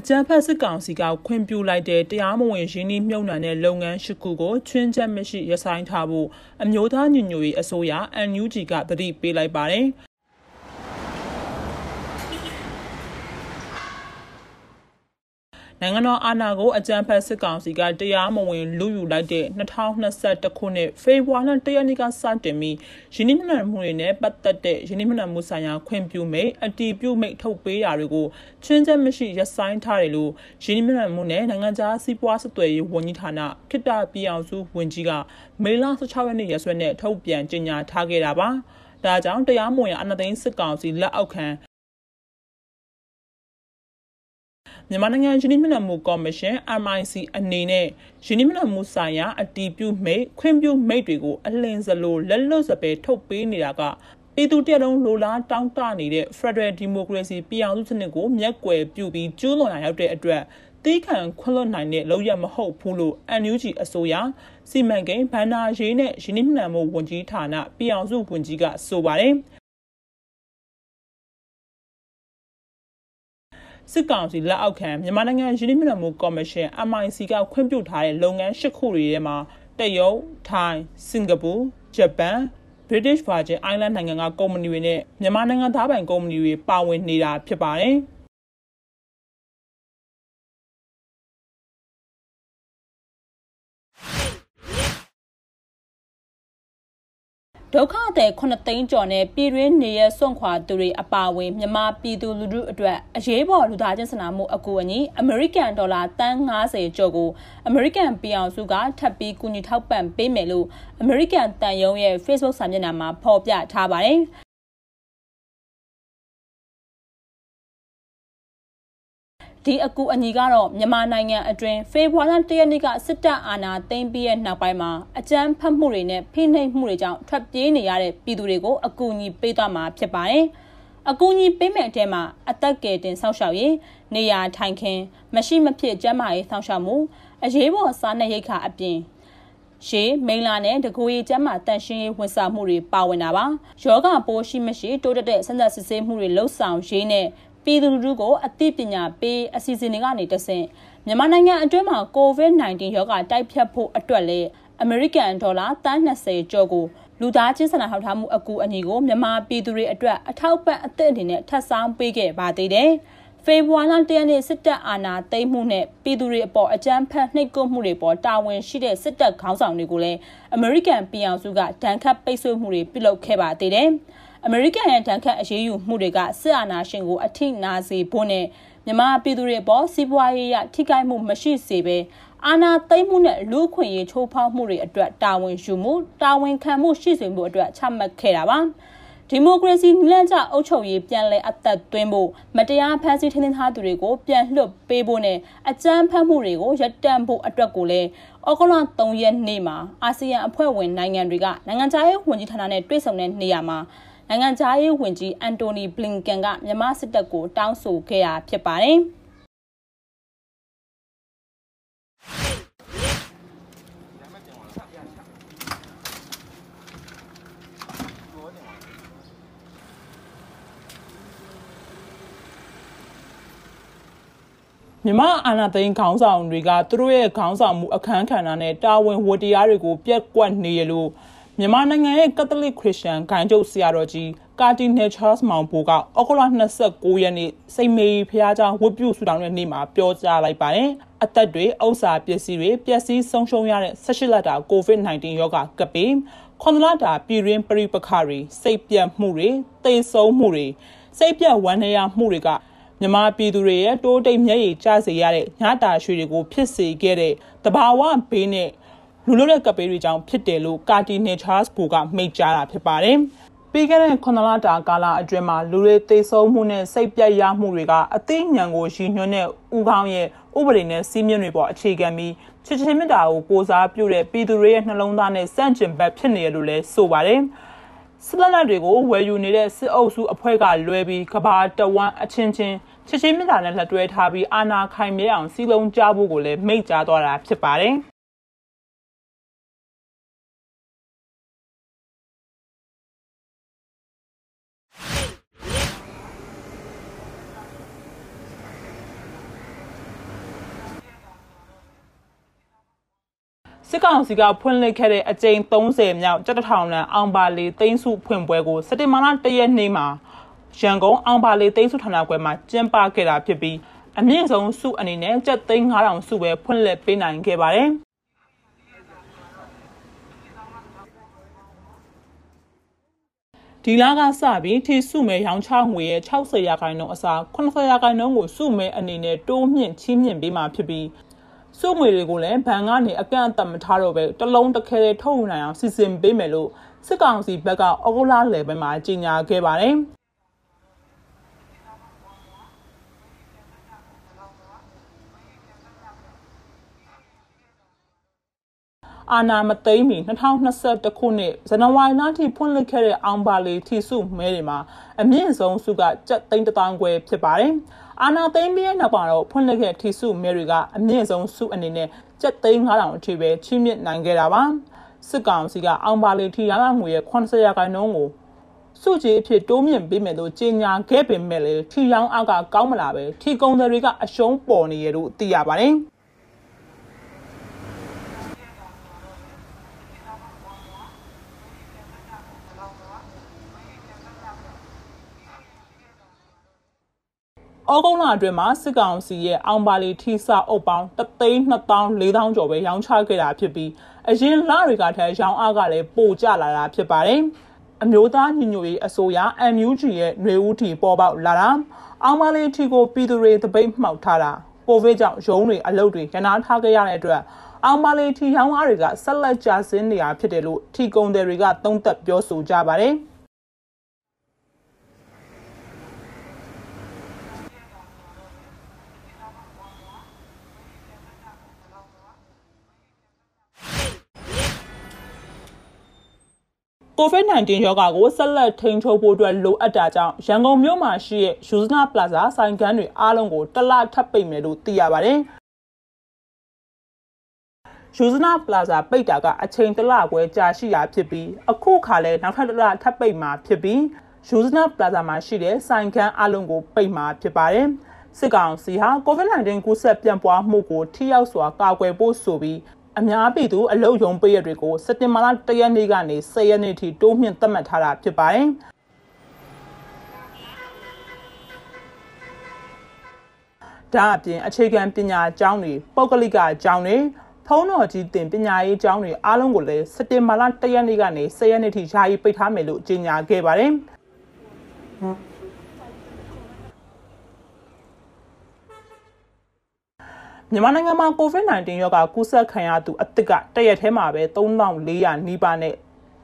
အကြမ်းဖက်စစ်ကောင်စီကခွင့်ပြုလိုက်တဲ့တရားမဝင်ရင်းနှီးမြှုပ်နှံတဲ့လုပ်ငန်းရှိခုကိုချွင်းချက်မရှိရဆိုင်ထားဖို့အမျိုးသားညီညွတ်ရေးအစိုးရ NUG ကတတိပေးလိုက်ပါတယ်။ နိုင်ငံတော်အာဏာကိုအကြမ်းဖက်စစ်ကောင်စီကတရားမဝင်လူယူလိုက်တဲ့2021ခုနှစ်ဖေဖော်ဝါရီလ1ရက်နေ့ကစတင်ပြီးယင်းနှမြတ်မှုတွေနဲ့ပတ်သက်တဲ့ယင်းနှမြတ်မှုဆိုင်ရာခွင့်ပြုမိတ်အတီးပြုမိတ်ထုတ်ပေးရာတွေကိုချင်းချက်မရှိရပ်ဆိုင်းထားတယ်လို့ယင်းနှမြတ်မှုနဲ့နိုင်ငံခြားစီးပွားဆက်သွယ်ရေးဝန်ကြီးဌာနခိတ္တပြည်အောင်စုဝန်ကြီးကမေလ16ရက်နေ့ရက်စွဲနဲ့ထုတ်ပြန်ကြေညာထားခဲ့တာပါ။ဒါကြောင့်တရားမဝင်အနသိန်းစစ်ကောင်စီလက်အောက်ခံ မြန်မာနိုင်ငံယင်းနှမြမှုကော်မရှင် MIC အနေနဲ့ယင်းနှမြမှုဆိုင်ရာအတီးပြုမိတ်ခွင့်ပြုမိတ်တွေကိုအလင်းစလိုလက်လွတ်စပယ်ထုတ်ပေးနေတာကပြည်သူတရက်လုံးလိုလားတောင်းတနေတဲ့ Federal Democracy ပြည်အောင်စုစနစ်ကိုမျက်ကွယ်ပြုပြီးကျူးလွန်ရရောက်တဲ့အတွက်တီးခံခွင့်လွတ်နိုင်တဲ့လောက်ရမဟုတ်ဘူးလို့ NUG အစိုးရစီမံကိန်းဗန္နာရေးနဲ့ယင်းနှမြမှုဝန်ကြီးဌာနပြည်အောင်စုဝန်ကြီးကဆိုပါတယ်။ စစ်ကောင်စီလက်အောက်ခံမြန်မာနိုင်ငံရင်းနှီးမြှုပ်နှံမှုကော်မရှင် MIC ကခွင့်ပြုထားတဲ့လုပ်ငန်း၈ခုတွေထဲမှာတရုတ်၊ထိုင်း၊စင်ကာပူ၊ဂျပန် British Virgin Island နိုင်ငံကကုမ္ပဏီတွေနဲ့မြန်မာနိုင်ငံသားပိုင်ကုမ္ပဏီတွေပါဝင်နေတာဖြစ်ပါတယ်။ ဒုက္ခသည်9သိန်းကျော်နဲ့ပြည်တွင်းနေရစွန့်ခွာသူတွေအပါအဝင်မြန်မာပြည်သူလူထုအတွက်အရေးပေါ်လူသားချင်းစာနာမှုအကူအညီအမေရိကန်ဒေါ်လာတန်း90ကျော်ကိုအမေရိကန်ပြည်အောင်စုကထပ်ပြီးကူညီထောက်ပံ့ပေးမယ်လို့အမေရိကန်တန်ယုံရဲ့ Facebook စာမျက်နှာမှာဖော်ပြထားပါတယ်။ ဒီအကူအညီကတော့မြန်မာနိုင်ငံအတွင်းဖေဖော်ဝါရီလ၁ရက်နေ့ကစစ်တပ်အာဏာသိမ်းပြီးတဲ့နောက်ပိုင်းမှာအကြမ်းဖက်မှုတွေနဲ့ဖိနှိပ်မှုတွေကြောင့်ထွက်ပြေးနေရတဲ့ပြည်သူတွေကိုအကူအညီပေးသွားမှာဖြစ်ပါတယ်။အကူအညီပေးမဲ့အထဲမှာအသက်ကယ်တင်ဆောက်ရှောက်ရေးနေရာထိုင်ခင်းမရှိမဖြစ်ကျန်းမာရေးဆောက်ရှောက်မှုအရေးပေါ်စားနပ်ရိက္ခာအပြင်ရှေးမိန်လာနဲ့တကူရီကျမ်းမာတန်ရှင်းရေးဝန်ဆောင်မှုတွေပါဝင်တာပါယောဂပိုးရှိမရှိတိုးတက်တဲ့စံသက်စစ်ဆေးမှုတွေလှုပ်ဆောင်ရေးနဲ့ ပြည်သူလူထုကိုအသိပညာပေးအစီအစဉ်တွေကနေတဆင့်မြန်မာနိုင်ငံအတွင်းမှာ COVID-19 ရောဂါတိုက်ဖျက်ဖို့အတွက်လည်းအမေရိကန်ဒေါ်လာ30ကျော်ကိုလူသားချင်းစာနာထောက်ထားမှုအကူအညီကိုမြန်မာပြည်သူတွေအတွက်အထောက်ပံ့အသစ်အနေနဲ့ထပ်ဆောင်ပေးခဲ့ပါသေးတယ်။ဖေဖော်ဝါရီလတရက်နေ့စစ်တပ်အာဏာသိမ်းမှုနဲ့ပြည်သူတွေအပေါ်အကြမ်းဖက်နှိပ်ကွပ်မှုတွေပေါ်တာဝန်ရှိတဲ့စစ်တပ်ခေါင်းဆောင်တွေကိုလည်းအမေရိကန်ပြည်အောင်စုကဒဏ်ခတ်ပိတ်ဆို့မှုတွေပြုလုပ်ခဲ့ပါသေးတယ်။ အမေရိကန်ရဲ့တန်ခတ်အရေးယူမှုတွေကစစ်အာဏာရှင်ကိုအထိနာစေဖို့နဲ့မြန်မာပြည်သူတွေအပေါ်စီးပွားရေးရထိခိုက်မှုမရှိစေဘဲအာဏာသိမ်းမှုနဲ့လူခွင့်ရေးချိုးဖောက်မှုတွေအတွက်တာဝန်ယူမှုတာဝန်ခံမှုရှိစေမှုအတွက်ချမှတ်ခဲ့တာပါဒီမိုကရေစီနည်းလမ်းကျအုပ်ချုပ်ရေးပြန်လည်အသက်သွင်းဖို့မတရားဖမ်းဆီးထိန်းသိမ်းထားသူတွေကိုပြန်လွှတ်ပေးဖို့နဲ့အကြမ်းဖက်မှုတွေကိုရပ်တန့်ဖို့အတွက်ကိုလည်းဩဂုတ်လ3ရက်နေ့မှာအာဆီယံအဖွဲ့ဝင်နိုင်ငံတွေကနိုင်ငံခြားရေးဝန်ကြီးဌာနနဲ့တွေ့ဆုံတဲ့နေရာမှာ နိုင်ငံခြားရေးဝန်ကြီးအန်တိုနီဘလင်ကန်ကမြန်မာစစ်တပ်ကိုတောင်းဆိုခဲ့တာဖြစ်ပါတယ်။မြမအာနာသိန်းခေါင်းဆောင်တွေကသူတို့ရဲ့ခေါင်းဆောင်မှုအခမ်းကဏ္ဍနဲ့တာဝန်ဝတ္တရားတွေကိုပြက်ကွက်နေရလို့ မြန်မာနိုင်ငံရဲ့ကက်သလစ်ခရစ်ယာန်ဂိုဏ်ကျုပ်ဆရာတော်ကြီးကာတီနယ်ချားစ်မောင်ပိုကအော်ဂိုလာ29ရက်နေ့စိတ်မေရီဖျားကြောင်ဝတ်ပြုဆုတောင်းတဲ့နေ့မှာပြောကြားလိုက်ပါတယ်။အသက်တွေအဥ္စာပစ္စည်းတွေပျက်စီးဆုံးရှုံးရတဲ့18လတာ COVID-19 ရောဂါကပ်ပြီးခွန်လာတာပြည်တွင်းပြိပခါတွေစိတ်ပြတ်မှုတွေတိမ်ဆုံးမှုတွေစိတ်ပြတ်ဝမ်းနည်းရမှုတွေကမြန်မာပြည်သူတွေရဲ့တိုးတိတ်မျက်ရည်ကျစေရတဲ့ညတာရွှေတွေကိုဖြစ်စေခဲ့တဲ့တဘာဝဘေးနဲ့ လူလို့တဲ့ကပေးတွေကြောင့်ဖြစ်တယ်လို့ကာတီနယ်ချားစ်ဘူကမိတ်ကြားတာဖြစ်ပါတယ်။ပြီးခဲ့တဲ့9လတာကာလအတွင်းမှာလူတွေသိဆုံးမှုနဲ့စိတ်ပြတ်ရမှုတွေကအသိဉာဏ်ကိုရည်ညွှန်းတဲ့ဥကောင်းရဲ့ဥပဒေနဲ့စီးမြင့်တွေပေါ်အခြေခံပြီးချစ်ချင်းမြတ်တာကိုကိုစားပြုတဲ့ပြည်သူတွေရဲ့နှလုံးသားနဲ့စန့်ကျင်ဘက်ဖြစ်နေရလို့လည်းဆိုပါတယ်။စစ်လက်နက်တွေကိုဝယ်ယူနေတဲ့စစ်အုပ်စုအဖွဲ့ကလွဲပြီးကဘာတဝမ်းအချင်းချင်းချစ်ချင်းမြတ်တာနဲ့လက်တွဲထားပြီးအာနာခိုင်မြဲအောင်စီလုံးကြဖို့ကိုလည်းမိတ်ကြားသွားတာဖြစ်ပါတယ်။ စစ်ကောင်စီကဖွင့်လှစ်ခဲ့တဲ့အကြိမ်30မြောက်ကြက်တထောင်လန်အောင်ပါလီသိန်းစုဖွင့်ပွဲကိုစက်တင်ဘာလ1ရက်နေ့မှာရန်ကုန်အောင်ပါလီသိန်းစုဌာနကွယ်မှာကျင်းပခဲ့တာဖြစ်ပြီးအမြင့်ဆုံးစုအနေနဲ့ကျပ်သိန်း9000စုပဲဖွင့်လှစ်ပေးနိုင်ခဲ့ပါတယ်။ဒီလကစပြီးထီစုမဲရောင်းချငွေရဲ့60ရာခိုင်နှုန်းအစား80ရာခိုင်နှုန်းကိုစုမဲအနေနဲ့တိုးမြင့်ချီးမြှင့်ပေးမှာဖြစ်ပြီး စုငွေတွေကိုလည်းဘဏ်ကနေအကန့်အသတ်မထားတော့ပဲတလုံးတစ်ခဲထုတ်ယူနိုင်အောင်စီစဉ်ပေးမယ်လို့စစ်ကောင်စီဘက်ကဩဂုတ်လလယ်ပိုင်းမှာကြေညာခဲ့ပါတယ်။ အာနာမသိမ့်မီ2021ခုနှစ်ဇန်နဝါရီလထိဖွင့်လှစ်ခဲ့တဲ့အောင်ပါလီထီစုမဲတွေမှာအမြင့်ဆုံးစုကကျပ်သိန်း1000ခွဲဖြစ်ပါတယ်။အာနာသိမ့်ပြီးတဲ့နောက်မှာတော့ဖွင့်လှစ်ခဲ့ထီစုမဲတွေကအမြင့်ဆုံးစုအနေနဲ့ကျပ်သိန်း9000အထိပဲချီးမြှင့်နိုင်ခဲ့တာပါ။စစ်ကောင်စီကအောင်ပါလီထီရငွေရဲ့80ရာခိုင်နှုန်းကိုစုကြည်အဖြစ်တိုးမြင့်ပေးမယ်လို့ကြေညာခဲ့ပေမဲ့လည်းထီရောင်းအားကကောင်းမလာပဲထီကုံတွေကအရှုံးပေါ်နေရလို့သိရပါတယ်။ ဩဂုတ်လအတွင်းမှာစစ်ကောင်စီရဲ့အောင်ပါလီထီစာအုပ်ပေါင်း3,24000ကျော်ပဲရောင်းချခဲ့တာဖြစ်ပြီးအရင်လတွေကထက်ရောင်းအားကလည်းပိုကျလာတာဖြစ်ပါတယ်။အမျိုးသားညီညွတ်ရေးအစိုးရ MUG ရဲ့ຫນွေဦးထီပေါ်ပေါက်လာတာအောင်ပါလီထီကိုပြည်သူတွေတပိတ်မှောက်ထားတာကိုဗစ်ကြောင့်ရုံးတွေအလုပ်တွေရနာထားခဲ့ရတဲ့အတွက်အောင်ပါလီထီရောင်းအားတွေကဆက်လက်ကျဆင်းနေတာဖြစ်တယ်လို့ထီကုံတွေကသုံးသပ်ပြောဆိုကြပါတယ်။ ကိုဗစ် -19 ရောဂါကိုဆက်လက်ထိန်းချုပ်ဖို့အတွက်လိုအပ်တာကြောင့်ရန်ကုန်မြို့မှာရှိတဲ့ယူဇနာပလာဇာဆိုင်ကန်းတွေအားလုံးကိုတလထပ်ပိတ်မယ်လို့သိရပါတယ်ယူဇနာပလာဇာပိတ်တာကအချိန်တလပွဲကြာရှိတာဖြစ်ပြီးအခုခါလဲနောက်ထပ်တလထပ်ပိတ်မှာဖြစ်ပြီးယူဇနာပလာဇာမှာရှိတဲ့ဆိုင်ကန်းအားလုံးကိုပိတ်မှာဖြစ်ပါတယ်စစ်ကောင်စီဟာ COVID-19 ကူးစက်ပြန့်ပွားမှုကိုထိရောက်စွာကာကွယ်ဖို့ဆိုပြီး အများပြည်သူအလုတ်ယုံပေးရတွေကိုစက်တင်ဘာလ၁ရက်နေ့ကနေ၁၀ရက်နေ့ထိတိုးမြင့်သတ်မှတ်ထားတာဖြစ်ပါတယ်။ဒါအပြင်အခြေခံပညာကျောင်းတွေပုဂ္ဂလိကကျောင်းတွေဖုံးတော်ကြီးတင်ပညာရေးကျောင်းတွေအားလုံးကိုလည်းစက်တင်ဘာလ၁ရက်နေ့ကနေ၁၀ရက်နေ့ထိယာယီပိတ်ထားမယ်လို့ကြေညာခဲ့ပါတယ်။ မြန်မာနိုင်ငံမှာ COVID-19 ရောဂါကူးစက်ခံရသူအသစ်ကတရက်ထဲမှာပဲ3400နီးပါးနဲ့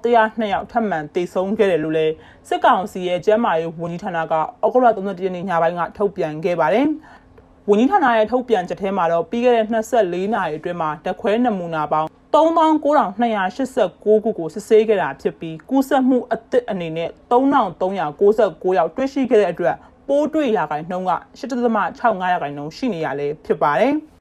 102ယောက်ထပ်မံသေဆုံးခဲ့တယ်လို့လည်းစစ်ကောင်စီရဲ့ကျန်းမာရေးဝန်ကြီးဌာနကဩဂုတ်လ31ရက်နေ့ညပိုင်းကထုတ်ပြန်ခဲ့ပါတယ်။ဝန်ကြီးဌာနရဲ့ထုတ်ပြန်ချက်ထဲမှာတော့ပြီးခဲ့တဲ့24နာရီအတွင်းမှာတခွဲနမူနာပေါင်း39,289ခုကိုစစ်ဆေးခဲ့တာဖြစ်ပြီးကူးစက်မှုအသစ်အနေနဲ့3,396ယောက်တွေ့ရှိခဲ့တဲ့အတွက်ပိုးတွေ့ရာခိုင်နှုန်းက8.65ရာခိုင်နှုန်းရှိနေရလဲဖြစ်ပါတယ်။